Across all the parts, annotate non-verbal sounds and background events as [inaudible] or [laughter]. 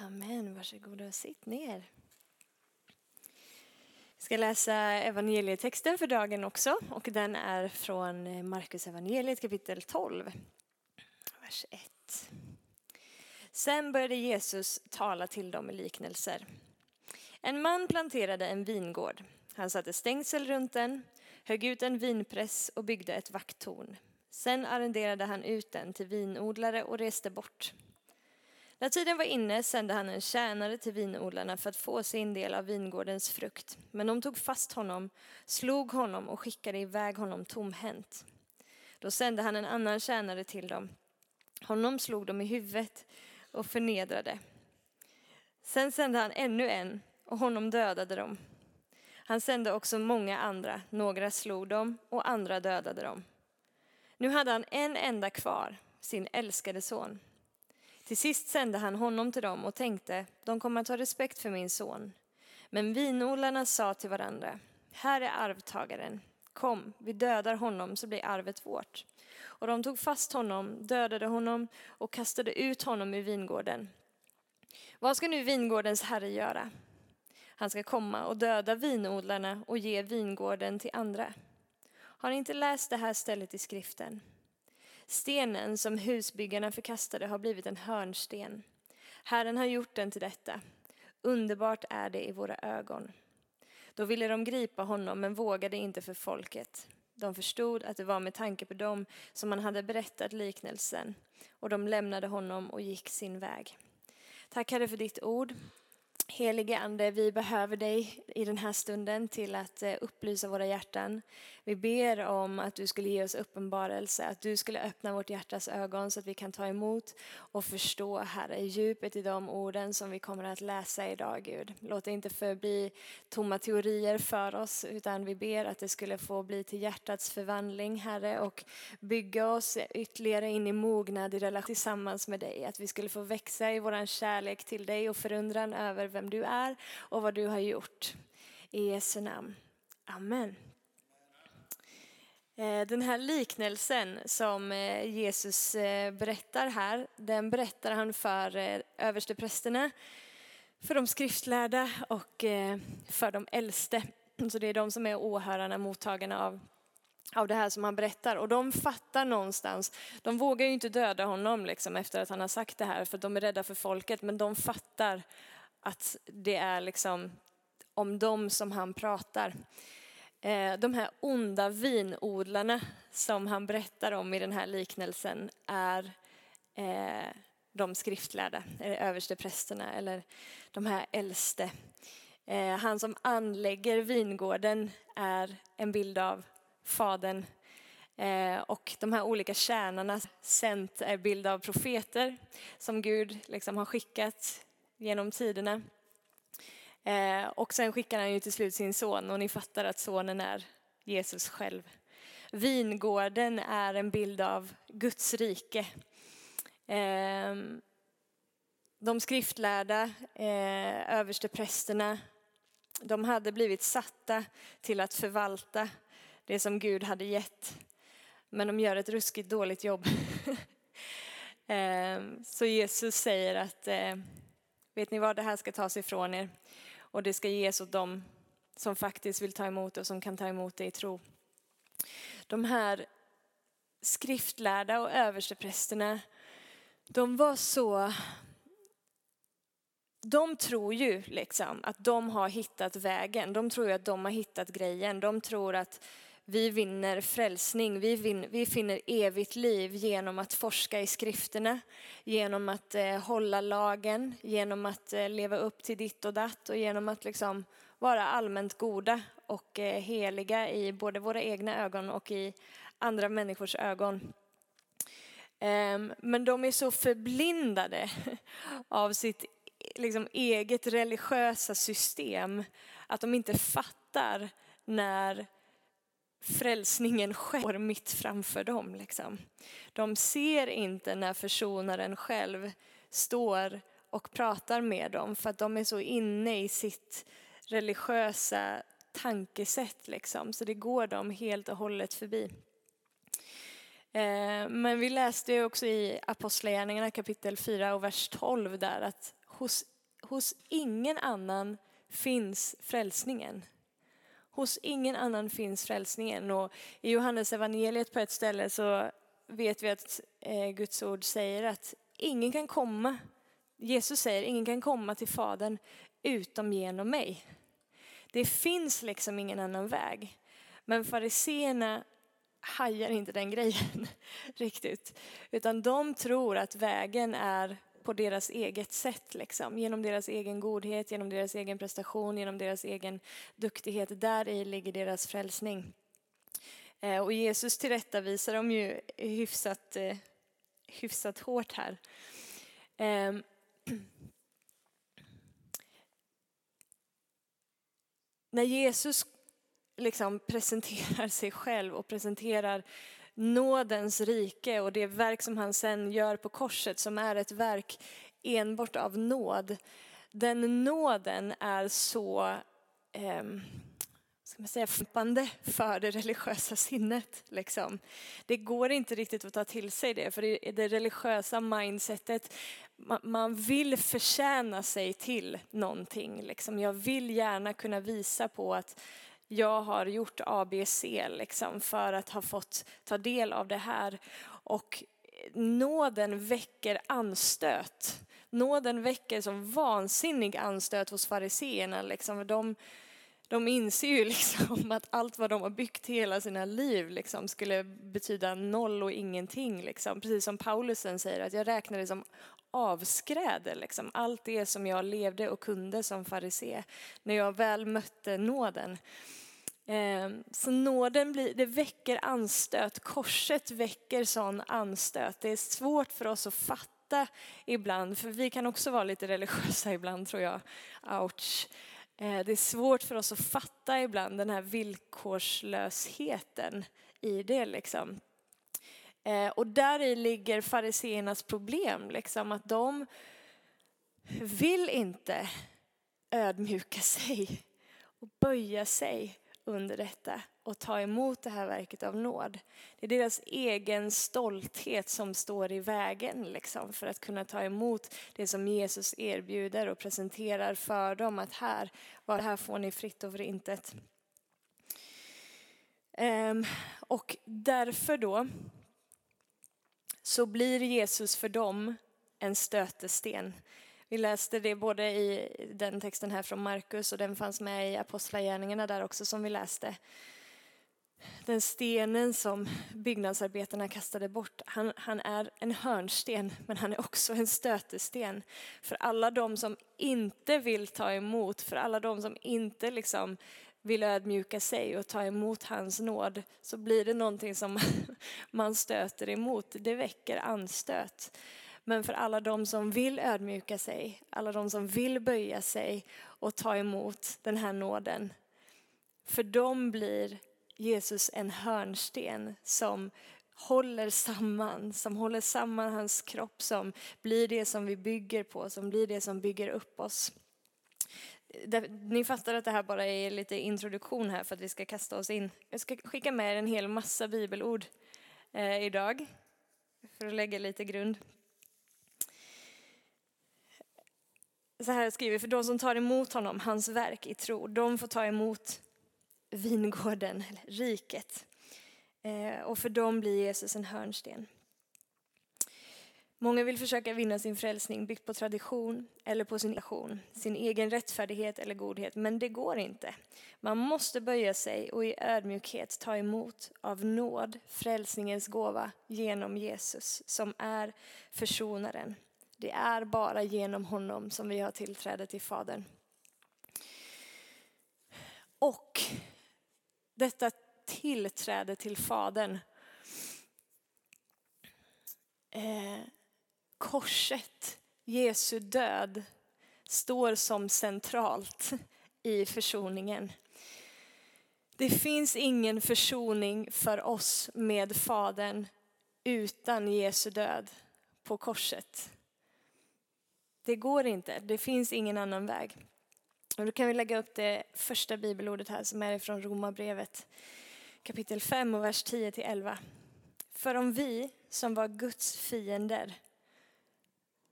Amen, varsågoda och sitt ner. Jag ska läsa evangelietexten för dagen också och den är från Markus evangeliet kapitel 12, vers 1. Sen började Jesus tala till dem i liknelser. En man planterade en vingård. Han satte stängsel runt den, högg ut en vinpress och byggde ett vakttorn. Sen arrenderade han ut den till vinodlare och reste bort. När tiden var inne sände han en tjänare till vinodlarna för att få sin del av vingårdens frukt. Men de tog fast honom, slog honom och skickade iväg honom tomhänt. Då sände han en annan tjänare till dem. Honom slog de i huvudet och förnedrade. Sen sände han ännu en och honom dödade de. Han sände också många andra, några slog dem och andra dödade dem. Nu hade han en enda kvar, sin älskade son. Till sist sände han honom till dem och tänkte, de kommer att ha respekt för min son. Men vinodlarna sa till varandra, här är arvtagaren, kom, vi dödar honom så blir arvet vårt. Och de tog fast honom, dödade honom och kastade ut honom ur vingården. Vad ska nu vingårdens herre göra? Han ska komma och döda vinodlarna och ge vingården till andra. Har ni inte läst det här stället i skriften? Stenen som husbyggarna förkastade har blivit en hörnsten. Herren har gjort den till detta. Underbart är det i våra ögon. Då ville de gripa honom men vågade inte för folket. De förstod att det var med tanke på dem som han hade berättat liknelsen och de lämnade honom och gick sin väg. Tack Herre för ditt ord. Helige Ande, vi behöver dig i den här stunden till att eh, upplysa våra hjärtan. Vi ber om att du skulle ge oss uppenbarelse, att du skulle öppna vårt hjärtas ögon så att vi kan ta emot och förstå, Herre, djupet i de orden som vi kommer att läsa idag, Gud. Låt det inte förbli tomma teorier för oss, utan vi ber att det skulle få bli till hjärtats förvandling, Herre, och bygga oss ytterligare in i mognad i relation tillsammans med dig. Att vi skulle få växa i vår kärlek till dig och förundran över vem du är och vad du har gjort. I Jesu namn. Amen. Eh, den här liknelsen som eh, Jesus eh, berättar här, den berättar han för översteprästerna, för de skriftlärda och för de äldste. Så det är de som är åhörarna, mottagarna av, av det här som han berättar. Och de fattar någonstans, de vågar ju inte döda honom liksom efter att han har sagt det här för de är rädda för folket, men de fattar att det är liksom om dem som han pratar. Eh, de här onda vinodlarna som han berättar om i den här liknelsen är eh, de skriftlärda, eller översteprästerna eller de här äldste. Eh, han som anlägger vingården är en bild av Fadern och de här olika tjänarna sänt är bild av profeter som Gud liksom har skickat genom tiderna. Eh, och sen skickar han ju till slut sin son och ni fattar att sonen är Jesus själv. Vingården är en bild av Guds rike. Eh, de skriftlärda, eh, översteprästerna, de hade blivit satta till att förvalta det som Gud hade gett. Men de gör ett ruskigt dåligt jobb. [laughs] Ehm, så Jesus säger att eh, Vet ni vad, det här ska tas ifrån er och det ska ges åt dem som faktiskt vill ta emot det och som kan ta emot det i tro. De här skriftlärda och översteprästerna, de var så de tror ju liksom att de har hittat vägen. De tror ju att de har hittat grejen. De tror att vi vinner frälsning, vi, vin, vi finner evigt liv genom att forska i skrifterna, genom att eh, hålla lagen, genom att eh, leva upp till ditt och datt och genom att liksom vara allmänt goda och eh, heliga i både våra egna ögon och i andra människors ögon. Ehm, men de är så förblindade [laughs] av sitt liksom, eget religiösa system att de inte fattar när frälsningen sker mitt framför dem. Liksom. De ser inte när försonaren själv står och pratar med dem för att de är så inne i sitt religiösa tankesätt. Liksom. Så det går dem helt och hållet förbi. Eh, men vi läste också i Apostlagärningarna kapitel 4 och vers 12 där att hos, hos ingen annan finns frälsningen. Hos ingen annan finns frälsningen. Och I Johannes evangeliet på ett ställe så vet vi att eh, Guds ord säger att ingen kan komma, Jesus säger, ingen kan komma till Fadern utom genom mig. Det finns liksom ingen annan väg. Men fariseerna hajar inte den grejen [laughs] riktigt. Utan de tror att vägen är på deras eget sätt, liksom. genom deras egen godhet, genom deras egen prestation, genom deras egen duktighet. Där i ligger deras frälsning. Eh, och Jesus tillrättavisar dem ju hyfsat, eh, hyfsat hårt här. Ehm, [clears throat] när Jesus liksom presenterar sig själv och presenterar nådens rike och det verk som han sen gör på korset som är ett verk enbart av nåd. Den nåden är så eh, ska man säga, flippande för det religiösa sinnet. Liksom. Det går inte riktigt att ta till sig det, för det, det religiösa mindsetet, man, man, vill förtjäna sig till någonting. Liksom. Jag vill gärna kunna visa på att jag har gjort ABC liksom, för att ha fått ta del av det här. Och nåden väcker anstöt. Nåden väcker som vansinnig anstöt hos fariseerna. Liksom. De, de inser ju [laughs] liksom att allt vad de har byggt hela sina liv liksom skulle betyda noll och ingenting. Liksom. Precis som Paulusen säger, att jag räknar det som avskräde. Liksom. Allt det som jag levde och kunde som farisé när jag väl mötte nåden. Ehm, så nåden blir, det väcker anstöt, korset väcker sån anstöt. Det är svårt för oss att fatta ibland, för vi kan också vara lite religiösa ibland tror jag. Ouch. Ehm, det är svårt för oss att fatta ibland den här villkorslösheten i det. Liksom. Eh, och där i ligger fariseernas problem, liksom, att de vill inte ödmjuka [laughs] sig och böja sig under detta och ta emot det här verket av nåd. Det är deras egen stolthet som står i vägen liksom, för att kunna ta emot det som Jesus erbjuder och presenterar för dem att här, var här får ni fritt och för intet. Um, ehm, och därför då så blir Jesus för dem en stötesten. Vi läste det både i den texten här från Markus och den fanns med i Apostlagärningarna där också som vi läste. Den stenen som byggnadsarbetarna kastade bort, han, han är en hörnsten men han är också en stötesten. För alla de som inte vill ta emot, för alla de som inte liksom vill ödmjuka sig och ta emot hans nåd så blir det någonting som [laughs] man stöter emot. Det väcker anstöt. Men för alla de som vill ödmjuka sig, alla de som vill böja sig och ta emot den här nåden. För dem blir Jesus en hörnsten som håller samman, som håller samman hans kropp, som blir det som vi bygger på, som blir det som bygger upp oss. Ni fattar att det här bara är lite introduktion här för att vi ska kasta oss in. Jag ska skicka med en hel massa bibelord eh, idag för att lägga lite grund. så här skriver för de som tar emot honom, hans verk i tro, de får ta emot vingården, eller riket. Eh, och för dem blir Jesus en hörnsten. Många vill försöka vinna sin frälsning byggt på tradition eller på sin nation, sin egen rättfärdighet eller godhet, men det går inte. Man måste böja sig och i ödmjukhet ta emot av nåd frälsningens gåva genom Jesus som är försonaren. Det är bara genom honom som vi har tillträde till Fadern. Och detta tillträde till Fadern, eh, korset, Jesu död, står som centralt i försoningen. Det finns ingen försoning för oss med Fadern utan Jesu död på korset. Det går inte, det finns ingen annan väg. Och då kan vi lägga upp det första bibelordet här som är från Romarbrevet kapitel 5 och vers 10 till 11. För om vi som var Guds fiender,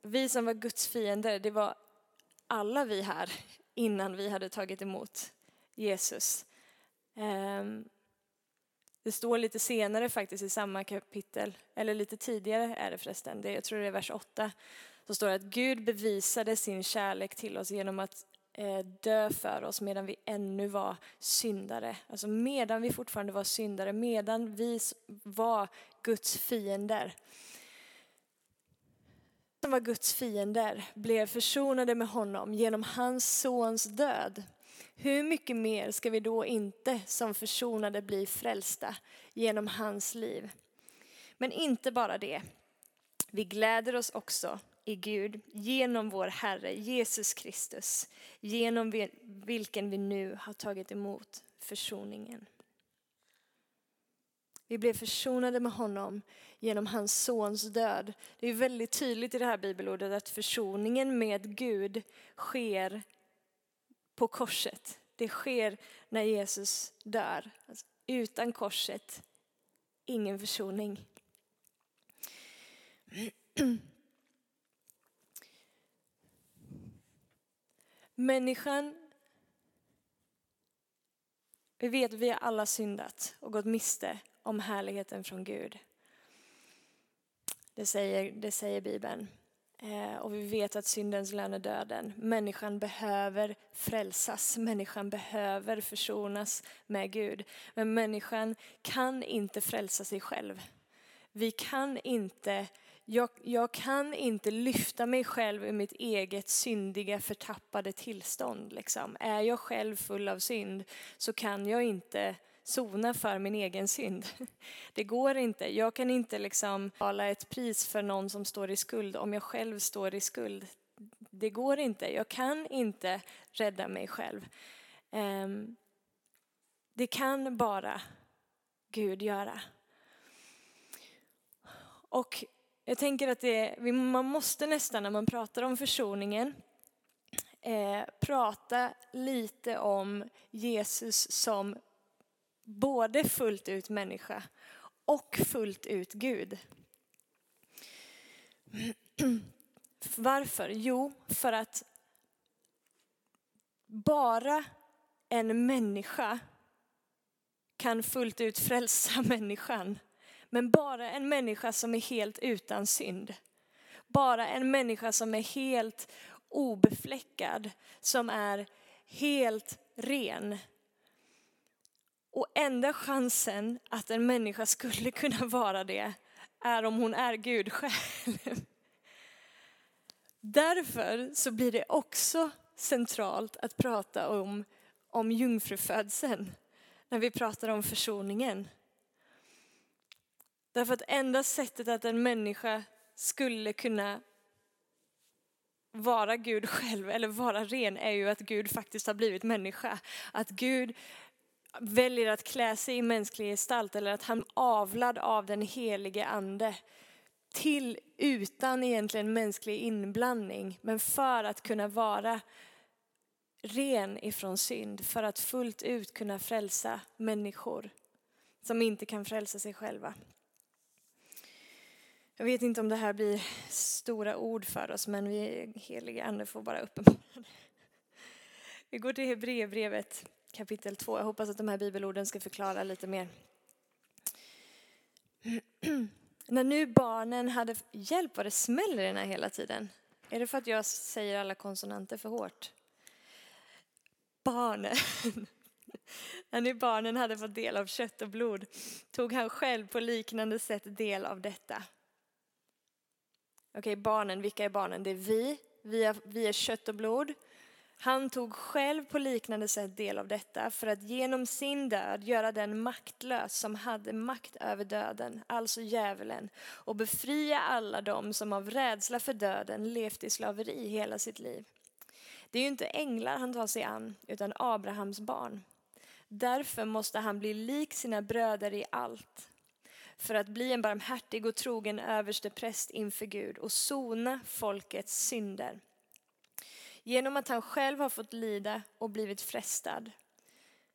vi som var Guds fiender, det var alla vi här innan vi hade tagit emot Jesus. Ehm, det står lite senare faktiskt i samma kapitel, eller lite tidigare är det förresten, jag tror det är vers 8, så står det att Gud bevisade sin kärlek till oss genom att eh, dö för oss medan vi ännu var syndare. Alltså medan vi fortfarande var syndare, medan vi var Guds fiender. Som var Guds fiender blev försonade med honom genom hans sons död. Hur mycket mer ska vi då inte som försonade bli frälsta genom hans liv? Men inte bara det. Vi gläder oss också i Gud genom vår Herre Jesus Kristus, genom vilken vi nu har tagit emot försoningen. Vi blev försonade med honom genom hans sons död. Det är väldigt tydligt i det här bibelordet att försoningen med Gud sker på korset. Det sker när Jesus dör. Alltså, utan korset, ingen försoning. [clears throat] Människan, vi vet att vi har alla syndat och gått miste om härligheten från Gud. Det säger, det säger Bibeln. Eh, och vi vet att syndens lön är döden. Människan behöver frälsas, människan behöver försonas med Gud. Men människan kan inte frälsa sig själv. Vi kan inte, jag, jag kan inte lyfta mig själv ur mitt eget syndiga förtappade tillstånd. Liksom. Är jag själv full av synd så kan jag inte sona för min egen synd. [laughs] Det går inte. Jag kan inte liksom betala ett pris för någon som står i skuld om jag själv står i skuld. Det går inte. Jag kan inte rädda mig själv. Ehm, det kan bara Gud göra. Och jag tänker att det, man måste nästan när man pratar om försoningen eh, prata lite om Jesus som både fullt ut människa och fullt ut Gud. [clears throat] Varför? Jo, för att bara en människa kan fullt ut frälsa [laughs] människan. Men bara en människa som är helt utan synd. Bara en människa som är helt obefläckad, som är helt ren och enda chansen att en människa skulle [laughs] kunna vara det är om hon är Gud själv. Därför så blir det också centralt att prata om, om jungfrufödseln när vi pratar om försoningen. Därför att enda sättet att en människa skulle kunna vara Gud själv eller vara ren är ju att Gud faktiskt har blivit människa. Att Gud väljer att klä sig i mänsklig gestalt eller att han avlad av den helige ande till utan egentligen mänsklig inblandning, men för att kunna vara ren ifrån synd, för att fullt ut kunna frälsa människor som inte kan frälsa sig själva. Jag vet inte om det här blir stora ord för oss, men vi heliga ande får bara uppenbara det. Vi går till Hebreerbrevet kapitel 2. Jag hoppas att de här bibelorden ska förklara lite mer. [clears throat] När nu barnen hade... Hjälp vad det smäller i den här hela tiden. Är det för att jag säger alla konsonanter för hårt? Barnen. [laughs] När nu barnen hade fått del av kött och blod tog han själv på liknande sätt del av detta. Okej, barnen, vilka är barnen? Det är vi. Vi är, vi är kött och blod. Han tog själv på liknande sätt del av detta för att genom sin död göra den maktlös som hade makt över döden, alltså djävulen, och befria alla dem som av rädsla för döden levt i slaveri hela sitt liv. Det är ju inte änglar han tar sig an, utan Abrahams barn. Därför måste han bli lik sina bröder i allt för att bli en barmhärtig och trogen överste präst inför Gud och sona folkets synder. Genom att han själv har fått lida och blivit frestad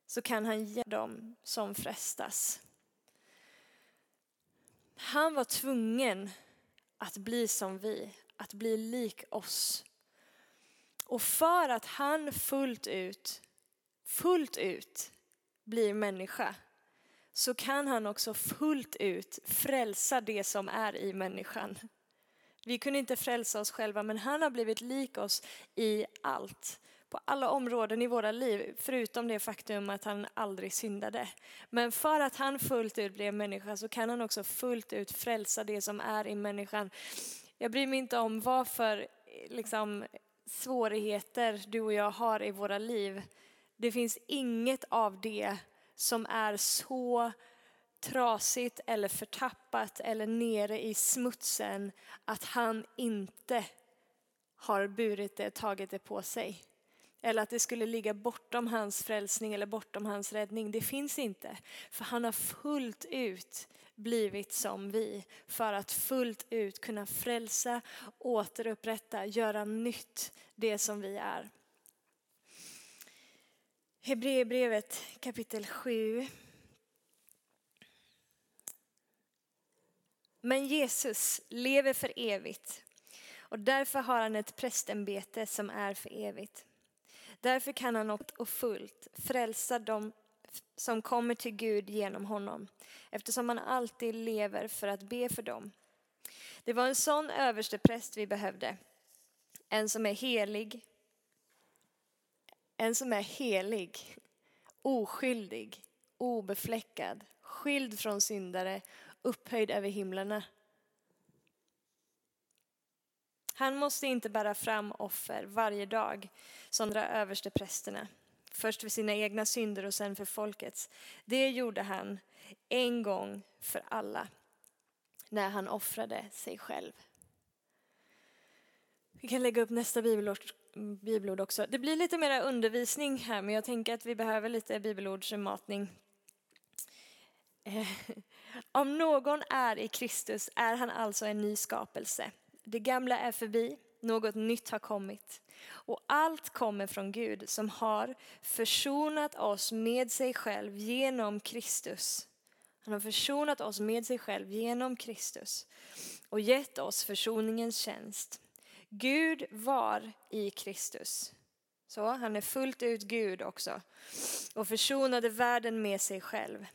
så kan han ge dem som frestas. Han var tvungen att bli som vi, att bli lik oss. Och för att han fullt ut, fullt ut blir människa så kan han också fullt ut frälsa det som är i människan. Vi kunde inte frälsa oss själva men han har blivit lik oss i allt. På alla områden i våra liv, förutom det faktum att han aldrig syndade. Men för att han fullt ut blev människa så kan han också fullt ut frälsa det som är i människan. Jag bryr mig inte om vad för liksom, svårigheter du och jag har i våra liv. Det finns inget av det som är så trasigt eller förtappat eller nere i smutsen att han inte har burit det, tagit det på sig. Eller att det skulle ligga bortom hans frälsning eller bortom hans räddning. Det finns inte. För han har fullt ut blivit som vi för att fullt ut kunna frälsa, återupprätta, göra nytt det som vi är. Hebreerbrevet kapitel 7. Men Jesus lever för evigt och därför har han ett prästämbete som är för evigt. Därför kan han och fullt frälsa dem som kommer till Gud genom honom eftersom han alltid lever för att be för dem. Det var en sån överstepräst vi behövde. En som är helig, en som är helig, oskyldig, obefläckad, skild från syndare, upphöjd över himlarna. Han måste inte bära fram offer varje dag som de överste prästerna. Först för sina egna synder och sen för folkets. Det gjorde han en gång för alla när han offrade sig själv. Vi kan lägga upp nästa bibelord, bibelord också. Det blir lite mer undervisning här men jag tänker att vi behöver lite bibelordsmatning. Eh, om någon är i Kristus är han alltså en ny skapelse. Det gamla är förbi, något nytt har kommit. Och allt kommer från Gud som har försonat oss med sig själv genom Kristus. Han har försonat oss med sig själv genom Kristus och gett oss försoningens tjänst. Gud var i Kristus. Så han är fullt ut Gud också och försonade världen med sig själv.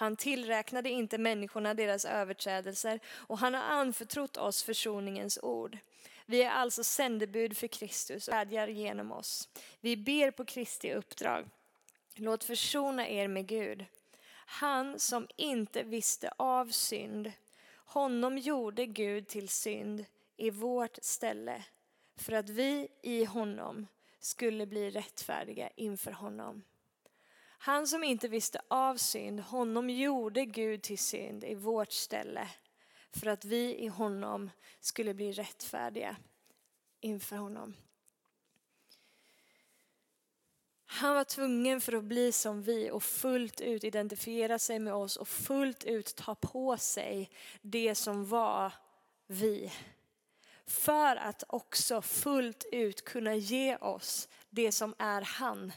Han tillräknade inte människorna deras överträdelser och han har anförtrott oss försoningens ord. Vi är alltså sändebud för Kristus och vädjar genom oss. Vi ber på Kristi uppdrag. Låt försona er med Gud. Han som inte visste av synd, honom gjorde Gud till synd i vårt ställe för att vi i honom skulle bli rättfärdiga inför honom. Han som inte visste av synd, honom gjorde Gud till synd i vårt ställe för att vi i honom skulle bli rättfärdiga inför honom. Han var tvungen för att bli som vi och fullt ut identifiera sig med oss och fullt ut ta på sig det som var vi. För att också fullt ut kunna ge oss det som är han.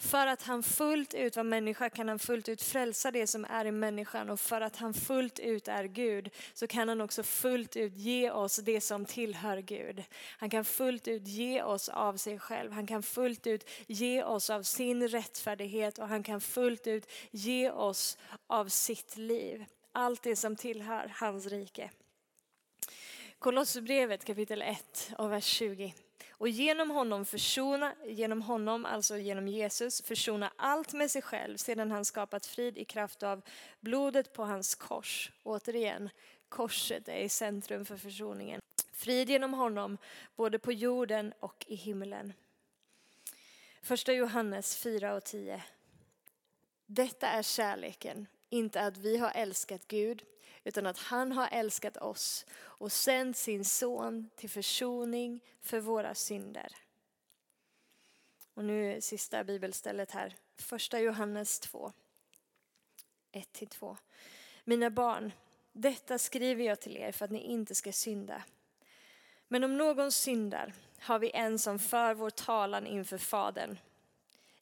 För att han fullt ut var människa kan han fullt ut frälsa det som är i människan och för att han fullt ut är Gud så kan han också fullt ut ge oss det som tillhör Gud. Han kan fullt ut ge oss av sig själv. Han kan fullt ut ge oss av sin rättfärdighet och han kan fullt ut ge oss av sitt liv. Allt det som tillhör hans rike. Kolosserbrevet kapitel 1 och vers 20 och genom honom försona, genom honom, alltså genom Jesus, försona allt med sig själv sedan han skapat frid i kraft av blodet på hans kors. Återigen, korset är i centrum för försoningen. Frid genom honom, både på jorden och i himlen. Första Johannes 4 och 10. Detta är kärleken, inte att vi har älskat Gud, utan att han har älskat oss och sänt sin son till försoning för våra synder. Och nu sista bibelstället här, första Johannes 2, 1-2. Mina barn, detta skriver jag till er för att ni inte ska synda. Men om någon syndar har vi en som för vår talan inför Fadern,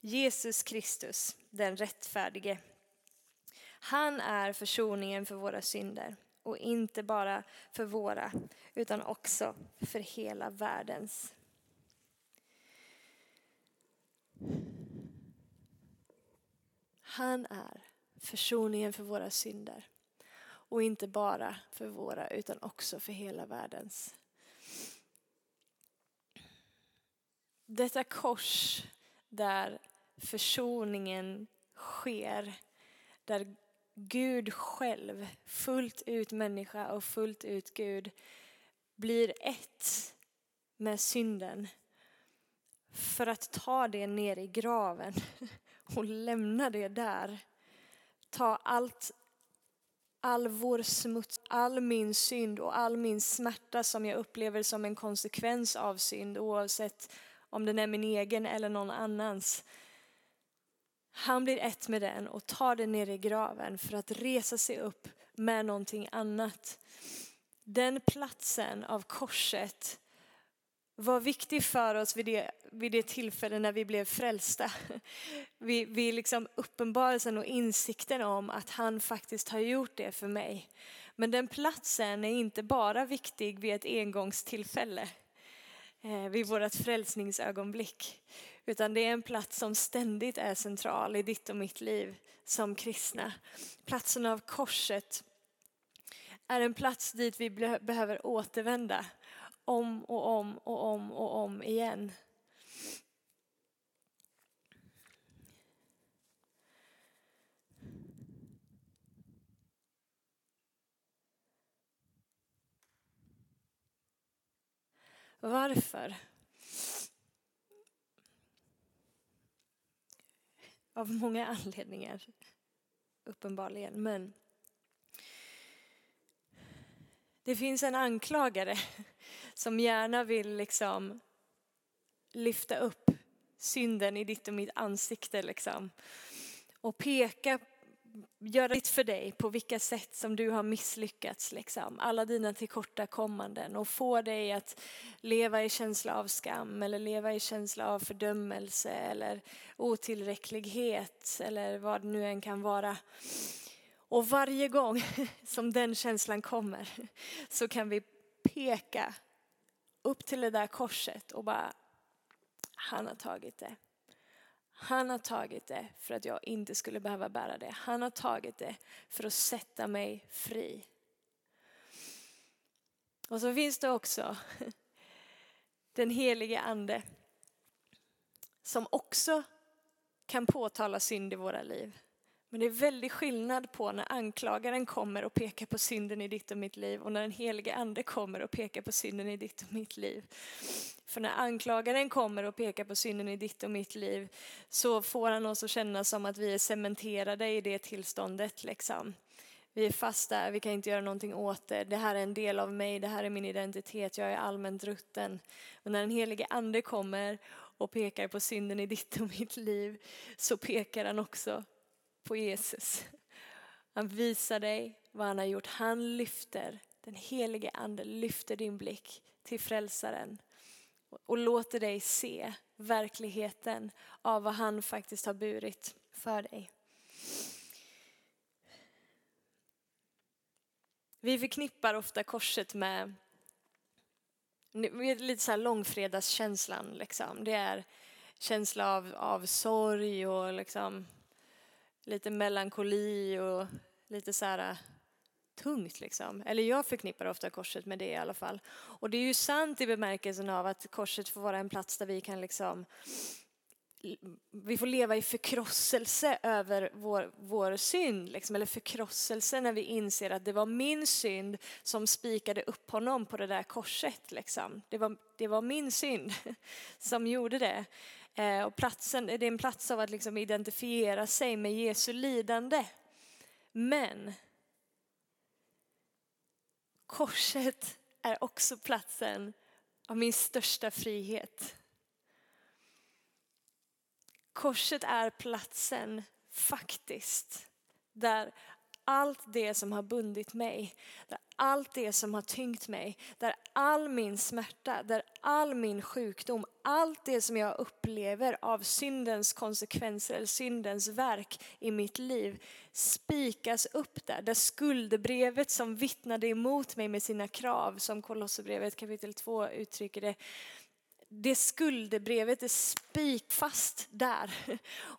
Jesus Kristus, den rättfärdige. Han är försoningen för våra synder och inte bara för våra utan också för hela världens. Han är försoningen för våra synder och inte bara för våra utan också för hela världens. Detta kors där försoningen sker, där Gud själv, fullt ut människa och fullt ut Gud, blir ett med synden för att ta det ner i graven [laughs] och lämna det där. Ta allt, all vår smuts, all min synd och all min smärta som jag upplever som en konsekvens av synd oavsett om den är min egen eller någon annans. Han blir ett med den och tar den ner i graven för att resa sig upp med någonting annat. Den platsen av korset var viktig för oss vid det, vid det tillfälle när vi blev frälsta. Vi, vi liksom uppenbarelsen och insikten om att han faktiskt har gjort det för mig. Men den platsen är inte bara viktig vid ett engångstillfälle, eh, vid vårt frälsningsögonblick. Utan det är en plats som ständigt är central i ditt och mitt liv som kristna. Platsen av korset är en plats dit vi behöver återvända om och om och om och om igen. Varför? Av många anledningar, uppenbarligen. Men det finns en anklagare som gärna vill liksom lyfta upp synden i ditt och mitt ansikte liksom. Och peka, göra ditt för dig på vilka sätt som du har misslyckats liksom. Alla dina tillkortakommanden och få dig att leva i känsla av skam eller leva i känsla av fördömelse eller otillräcklighet eller vad det nu än kan vara. Och varje gång [laughs] som den känslan kommer så kan vi peka upp till det där korset och bara, han har tagit det. Han har tagit det för att jag inte skulle behöva bära det. Han har tagit det för att sätta mig fri. Och så finns det också [laughs] den helige ande som också kan påtala synd i våra liv. Men det är väldigt skillnad på när anklagaren kommer och pekar på synden i ditt och mitt liv och när den helige ande kommer och pekar på synden i ditt och mitt liv. För när anklagaren kommer och pekar på synden i ditt och mitt liv så får han oss att känna som att vi är cementerade i det tillståndet. Liksom. Vi är fast där, vi kan inte göra någonting åt det. Det här är en del av mig, det här är min identitet, jag är allmänt rutten. Och när den helige ande kommer och pekar på synden i ditt och mitt liv så pekar han också på Jesus. Han visar dig vad han har gjort. Han lyfter, den helige ande lyfter din blick till frälsaren och låter dig se verkligheten av vad han faktiskt har burit för dig. Vi förknippar ofta korset med lite så här långfredagskänslan. Liksom. Det är känsla av, av sorg och liksom lite melankoli och lite så här äh, tungt liksom. Eller jag förknippar ofta korset med det i alla fall. Och det är ju sant i bemärkelsen av att korset får vara en plats där vi kan liksom vi får leva i förkrosselse över vår, vår synd, liksom, eller förkrosselse när vi inser att det var min synd som spikade upp honom på det där korset. Liksom. Det, var, det var min synd [laughs] som gjorde det. Eh, och platsen, det är en plats av att liksom identifiera sig med Jesu lidande. Men korset är också platsen av min största frihet. Korset är platsen faktiskt där allt det som har bundit mig, där allt det som har tyngt mig, där all min smärta, där all min sjukdom, allt det som jag upplever av syndens konsekvenser eller syndens verk i mitt liv spikas upp där. Där skuldebrevet som vittnade emot mig med sina krav, som Kolosserbrevet kapitel 2 uttrycker det, det skuldebrevet är spikfast där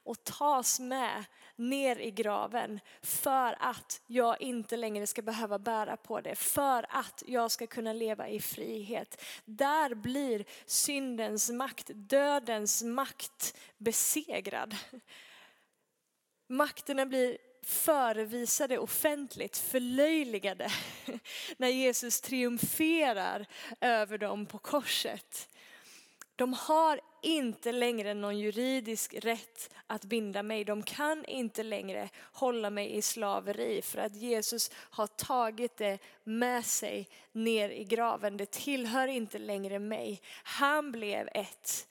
och tas med ner i graven för att jag inte längre ska behöva bära på det, för att jag ska kunna leva i frihet. Där blir syndens makt, dödens makt besegrad. Makterna blir förevisade offentligt, förlöjligade, när Jesus triumferar över dem på korset. De har inte längre någon juridisk rätt att binda mig. De kan inte längre hålla mig i slaveri för att Jesus har tagit det med sig ner i graven. Det tillhör inte längre mig. Han blev ett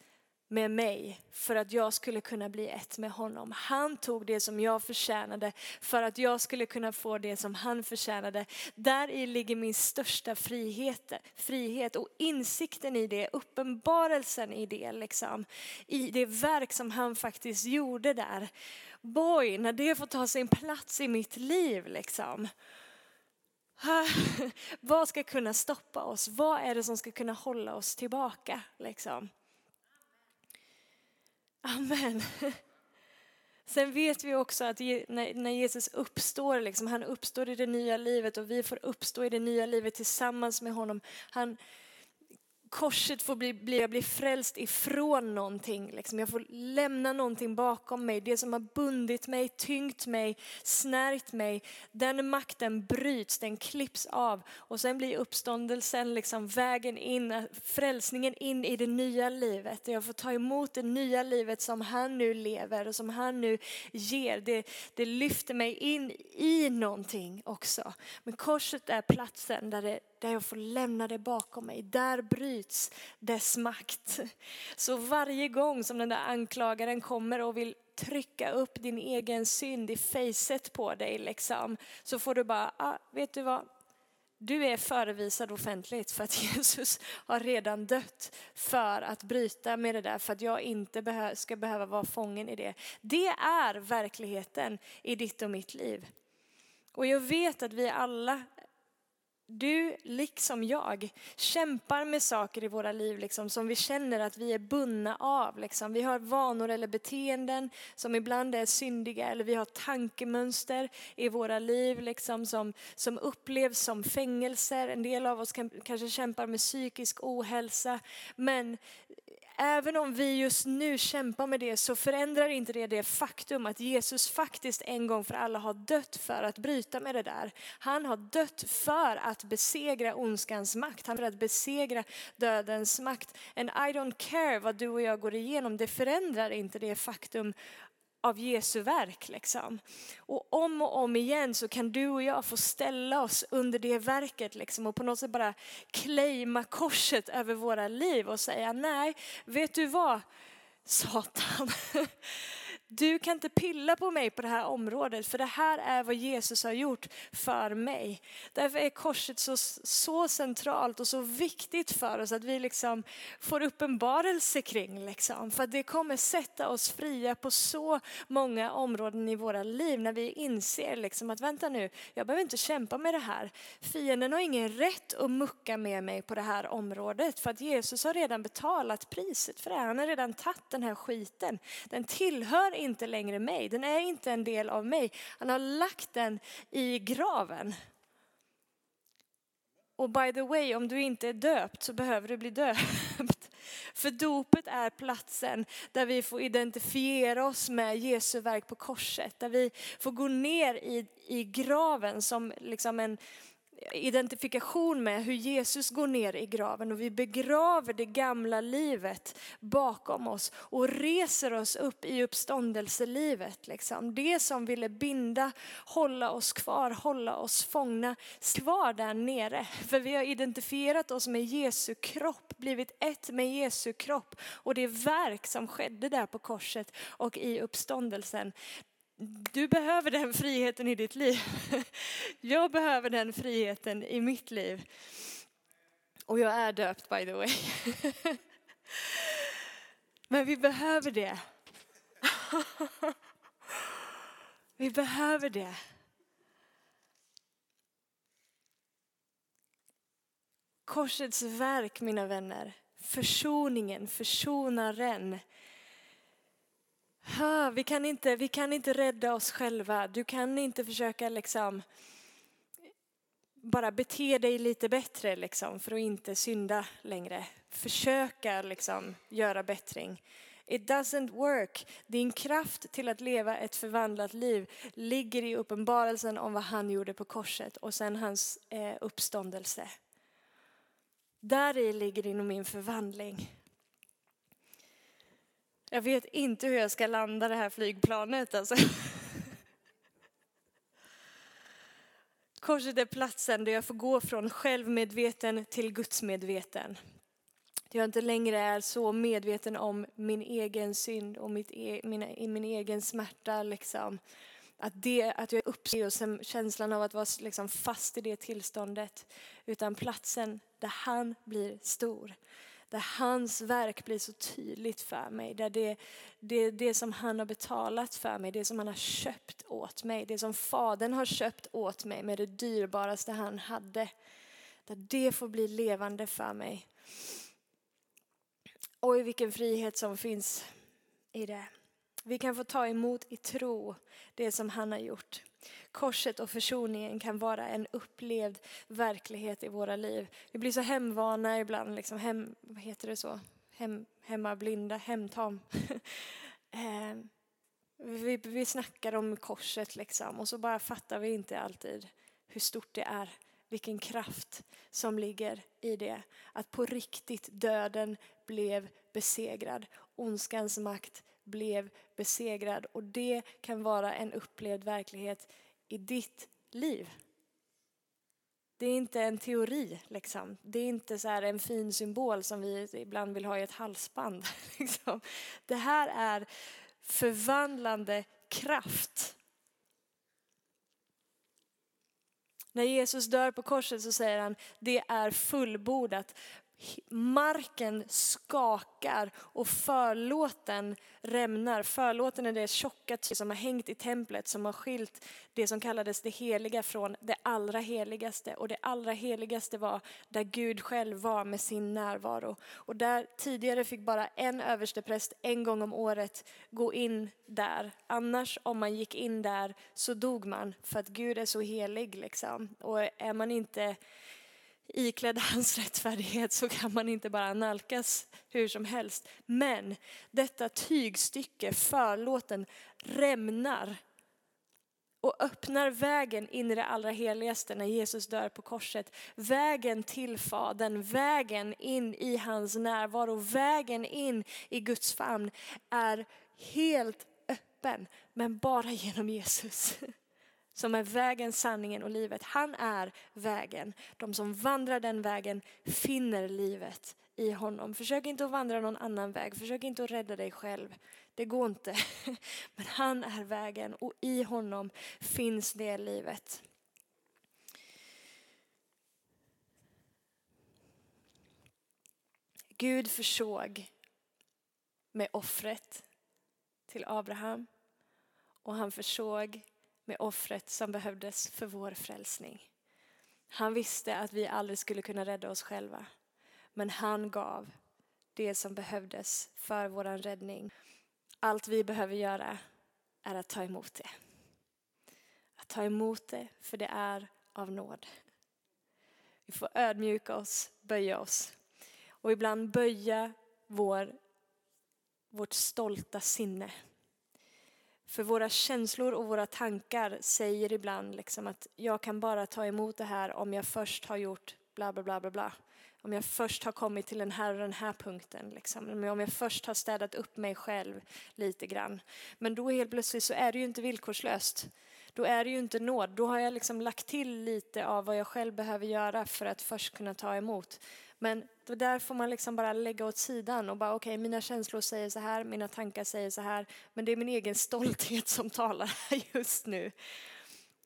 med mig för att jag skulle kunna bli ett med honom. Han tog det som jag förtjänade för att jag skulle kunna få det som han förtjänade. Där i ligger min största frihet, frihet och insikten i det, uppenbarelsen i det, liksom, i det verk som han faktiskt gjorde där. Boy, när det får ta sin plats i mitt liv liksom. [sighs] Vad ska kunna stoppa oss? Vad är det som ska kunna hålla oss tillbaka? Liksom? Amen. [laughs] Sen vet vi också att när Jesus uppstår, liksom, han uppstår i det nya livet och vi får uppstå i det nya livet tillsammans med honom. Han, korset får bli, bli, blir frälst ifrån någonting. Liksom. Jag får lämna någonting bakom mig. Det som har bundit mig, tyngt mig, snärjt mig. Den makten bryts, den klipps av. Och sen blir uppståndelsen liksom vägen in, eh, frälsningen in i det nya livet. Jag får ta emot det nya livet som han nu lever och som han nu ger. Det, det lyfter mig in i någonting också. Men korset är platsen där det där jag får lämna det bakom mig. Där bryts dess makt. Så varje gång som den där anklagaren kommer och vill trycka upp din egen synd i facet på dig liksom, så får du bara, ah, vet du vad, du är förevisad offentligt för att [laughs] Jesus har redan dött för att bryta med det där, för att jag inte ska behöva vara fången i det. Det är verkligheten i ditt och mitt liv. Och jag vet att vi alla du, liksom jag, kämpar med saker i våra liv liksom, som vi känner att vi är bundna av. Liksom. Vi har vanor eller beteenden som ibland är syndiga eller vi har tankemönster i våra liv liksom, som, som upplevs som fängelser. En del av oss kan, kanske kämpar med psykisk ohälsa. Men även om vi just nu kämpar med det så förändrar inte det det faktum att Jesus faktiskt en gång för alla har dött för att bryta med det där. Han har dött för att besegra ondskans makt, han för att besegra dödens makt. And I don't care vad du och jag går igenom, det förändrar inte det faktum av Jesu verk. Liksom. Och om och om igen så kan du och jag få ställa oss under det verket liksom, och på något sätt bara claima korset över våra liv och säga nej, vet du vad Satan, [laughs] du kan inte pilla på mig på det här området för det här är vad Jesus har gjort för mig. Därför är korset så, så centralt och så viktigt för oss att vi liksom får uppenbarelse kring. Liksom. För det kommer sätta oss fria på så många områden i våra liv när vi inser liksom att vänta nu, jag behöver inte kämpa med det här. Fienden har ingen rätt att mucka med mig på det här området för att Jesus har redan betalat priset för det. Han har redan tagit den här skiten. Den tillhör inte längre mig, den är inte en del av mig. Han har lagt den i graven. Och by the way, om du inte är döpt så behöver du bli döpt. [laughs] För dopet är platsen där vi får identifiera oss med Jesu verk på korset. Där vi får gå ner i, i graven som liksom en, identifikation med hur Jesus går ner i graven och vi begraver det gamla livet bakom oss och reser oss upp i uppståndelselivet. Liksom. Det som ville binda, hålla oss kvar, hålla oss fångna, kvar där nere. För vi har identifierat oss med Jesu kropp, blivit ett med Jesu kropp och det verk som skedde där på korset och i uppståndelsen. Du behöver den friheten i ditt liv. [laughs] Jag behöver den friheten i mitt liv. Och jag är döpt by the way. [laughs] Men vi behöver det. [laughs] Vi behöver det. Korsets verk, mina vänner, försoningen, försonaren. Vi kan, inte, vi kan inte rädda oss själva. Du kan inte försöka liksom bara bete dig lite bättre liksom, för att inte synda längre. Försöka liksom, göra bättring. It doesn't work. Din kraft till att leva ett förvandlat liv ligger i uppenbarelsen om vad han gjorde på korset och sen hans eh, uppståndelse. Där i ligger din och min förvandling. Jag vet inte hur jag ska landa det här flygplanet alltså. [laughs] Korset är platsen där jag får gå från självmedveten till gudsmedveten. Där jag inte längre är så medveten om min egen synd och mitt e min, min egen smärta. Liksom. Att, det, att jag är uppstånd och känslan av att vara liksom fast i det tillståndet. Utan platsen där han blir stor. Där hans verk blir så tydligt för mig. Där det, det, det som han har betalat för mig, det som han har köpt åt mig. Det som fadern har köpt åt mig med det dyrbaraste han hade. Där det får bli levande för mig. Oj, vilken frihet som finns i det. Vi kan få ta emot i tro det som han har gjort. Korset och försoningen kan vara en upplevd verklighet i våra liv. Vi blir så hemvana ibland, liksom hem, vad heter det så? Hem, hemmablinda, hemtam. [laughs] Eh, vi, vi snackar om korset liksom och så bara fattar vi inte alltid hur stort det är. Vilken kraft som ligger i det. Att på riktigt döden blev besegrad. Ondskans makt blev besegrad och det kan vara en upplevd verklighet i ditt liv. Det är inte en teori, liksom. det är inte så en fin symbol som vi ibland vill ha i ett halsband. [laughs] Liksom. Det här är förvandlande kraft. När Jesus dör på korset så säger han, det är fullbordat marken skakar och förlåten rämnar. Förlåten är det tjocka som har hängt i templet som har skilt det som kallades det heliga från det allra heligaste. Och det allra heligaste var där Gud själv var med sin närvaro. Och där tidigare fick bara en överstepräst en gång om året gå in där. Annars om man gick in där så dog man för att Gud är så helig. Liksom. Och är man inte iklädd hans [laughs] rättfärdighet så kan man inte bara nalkas hur som helst. Men detta tygstycke, förlåten, rämnar och öppnar vägen in i det allra heligaste när Jesus dör på korset. Vägen till Fadern, vägen in i hans närvaro, vägen in i Guds famn är helt öppen, men bara genom Jesus [laughs] som är vägen, sanningen och livet. Han är vägen. De som vandrar den vägen finner livet i honom. Försök inte att vandra någon annan väg. Försök inte att rädda dig själv. Det går inte. [laughs] Men han är vägen och i honom finns det livet. Gud försåg med offret till Abraham och han försåg med offret som behövdes för vår frälsning. Han visste att vi aldrig skulle kunna rädda oss själva. Men han gav det som behövdes för vår räddning. Allt vi behöver göra är att ta emot det. Att ta emot det, för det är av nåd. Vi får ödmjuka oss, böja oss och ibland böja vår, vårt stolta sinne för våra känslor och våra tankar säger ibland liksom att jag kan bara ta emot det här om jag först har gjort bla bla bla bla bla. Om jag först har kommit till den här och den här punkten. Liksom. Om jag först har städat upp mig själv lite grann. Men då helt plötsligt så är det ju inte villkorslöst. Då är det ju inte nåd. Då har jag liksom lagt till lite av vad jag själv behöver göra för att först kunna ta emot. Men det där får man liksom bara lägga åt sidan och bara okej, okay, mina känslor säger så här, mina tankar säger så här, men det är min egen stolthet [laughs] som talar här just nu.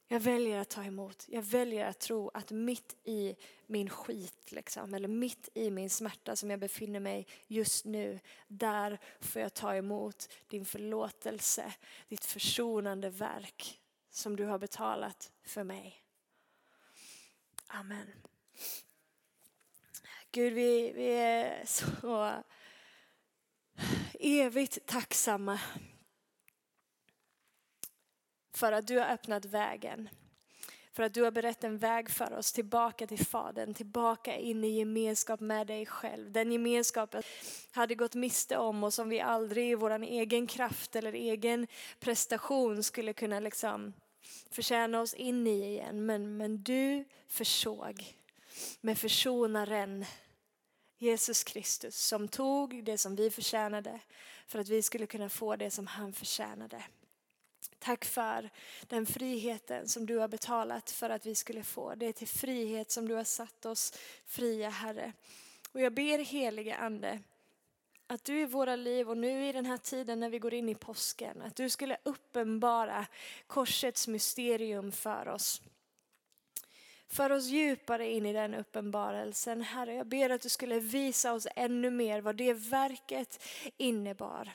Jag väljer att ta emot. Jag väljer att tro att mitt i min skit, liksom, eller mitt i min smärta som jag befinner mig just nu, där får jag ta emot din förlåtelse, ditt försonande verk som du har betalat för mig. Amen. Gud, vi, vi är så evigt tacksamma för att du har öppnat vägen. För att du har berättat en väg för oss tillbaka till Fadern, tillbaka in i gemenskap med dig själv. Den gemenskapen hade gått miste om och som vi aldrig i vår egen kraft eller egen prestation skulle kunna liksom förtjäna oss in i igen. Men, men du försåg med försonaren Jesus Kristus som tog det som vi förtjänade för att vi skulle kunna få det som han förtjänade. Tack för den friheten som du har betalat för att vi skulle få. Det är till frihet som du har satt oss fria Herre. Och jag ber heliga Ande att du i våra liv och nu i den här tiden när vi går in i påsken, att du skulle uppenbara korsets mysterium för oss. För oss djupare in i den uppenbarelsen. Herre, jag ber att du skulle visa oss ännu mer vad det verket innebar.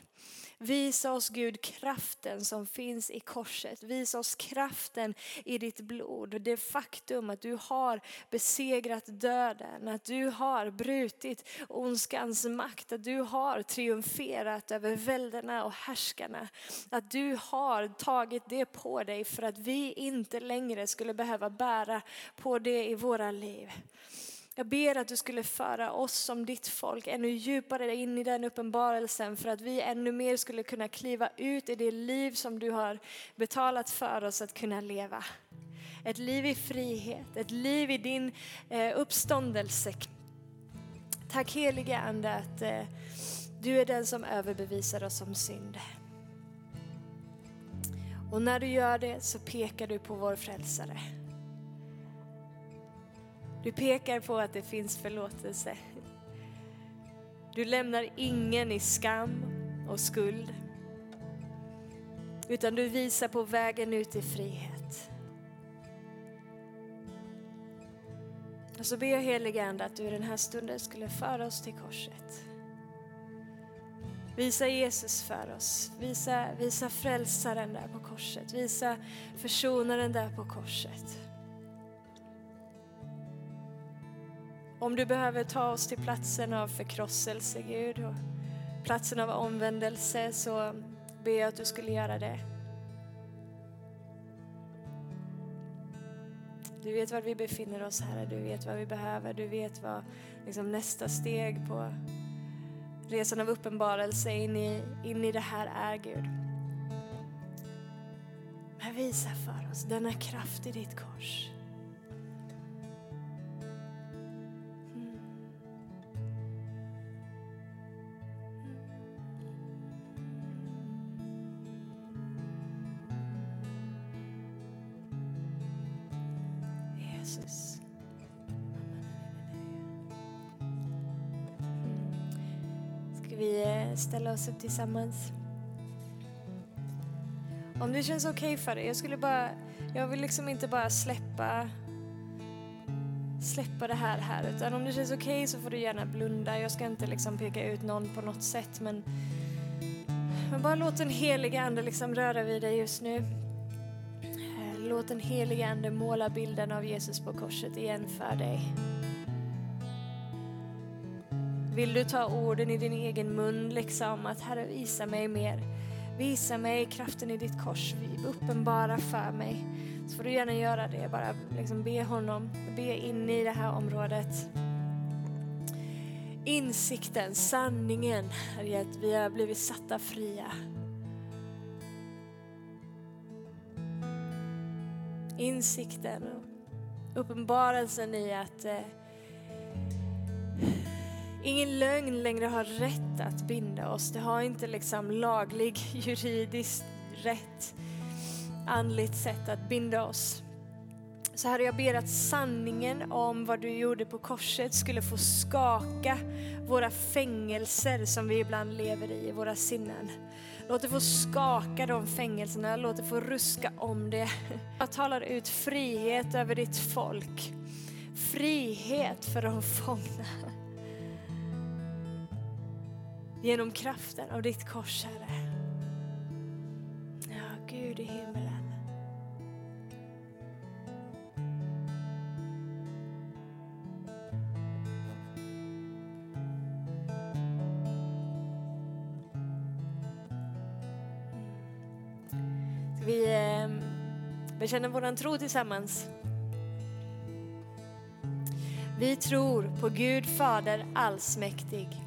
Visa oss Gud kraften som finns i korset. Visa oss kraften i ditt blod. Det faktum att du har besegrat döden, att du har brutit ondskans makt, att du har triumferat över välderna och härskarna. Att du har tagit det på dig för att vi inte längre skulle behöva bära på det i våra liv. Jag ber att du skulle föra oss som ditt folk ännu djupare in i den uppenbarelsen för att vi ännu mer skulle kunna kliva ut i det liv som du har betalat för oss att kunna leva. Ett liv i frihet, ett liv i din eh, uppståndelse. Tack helige Ande att eh, du är den som överbevisar oss om synd. Och när du gör det så pekar du på vår frälsare. Du pekar på att det finns förlåtelse. Du lämnar ingen i skam och skuld. Utan du visar på vägen ut i frihet. Och så ber jag helige Ande att du i den här stunden skulle föra oss till korset. Visa Jesus för oss. Visa, visa frälsaren där på korset. Visa försonaren där på korset. Om du behöver ta oss till platsen av förkrosselse, Gud, och platsen av omvändelse, så ber jag att du skulle göra det. Du vet var vi befinner oss, Herre. Du vet vad vi behöver. Du vet vad liksom, nästa steg på resan av uppenbarelse in i, in i det här är, Gud. Men visa för oss denna kraft i ditt kors. Tillsammans. Om det känns okej okay för dig, jag skulle bara, jag vill liksom inte bara släppa släppa det här här utan om det känns okej okay så får du gärna blunda. Jag ska inte liksom peka ut någon på något sätt men, men bara låt den heliga ande liksom röra vid dig just nu. Eh, låt den heliga ande måla bilden av Jesus på korset igen för dig. Vill du ta orden i din egen mun, liksom att Herre visa mig mer. Visa mig kraften i ditt kors, uppenbara för mig. Så får du gärna göra det, bara liksom be honom, be in i det här området. Insikten, sanningen är att vi har blivit satta fria. Insikten och uppenbarelsen i att eh, ingen lögn längre har rätt att binda oss. Det har inte liksom laglig, [laughs] juridisk, rätt, andligt sätt att binda oss. Så Herre, jag ber att sanningen om vad du gjorde på korset skulle få skaka våra fängelser som vi ibland lever i, i våra sinnen. Låt det få skaka de fängelserna, låt det få ruska om det. [laughs] Jag talar ut frihet över ditt folk. Frihet för de fångna genom kraften av ditt kors, Herre. Ja, Gud i himmelen. Vi ehm, bekänner vår tro tillsammans. Vi tror på Gud Fader allsmäktig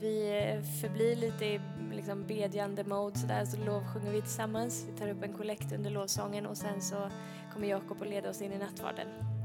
vi eh, förblir lite i liksom bedjande mode så där så lovsjunger vi tillsammans. Vi tar upp en kollekt under lovsången och sen så kommer Jakob att leda oss in i nattvarden.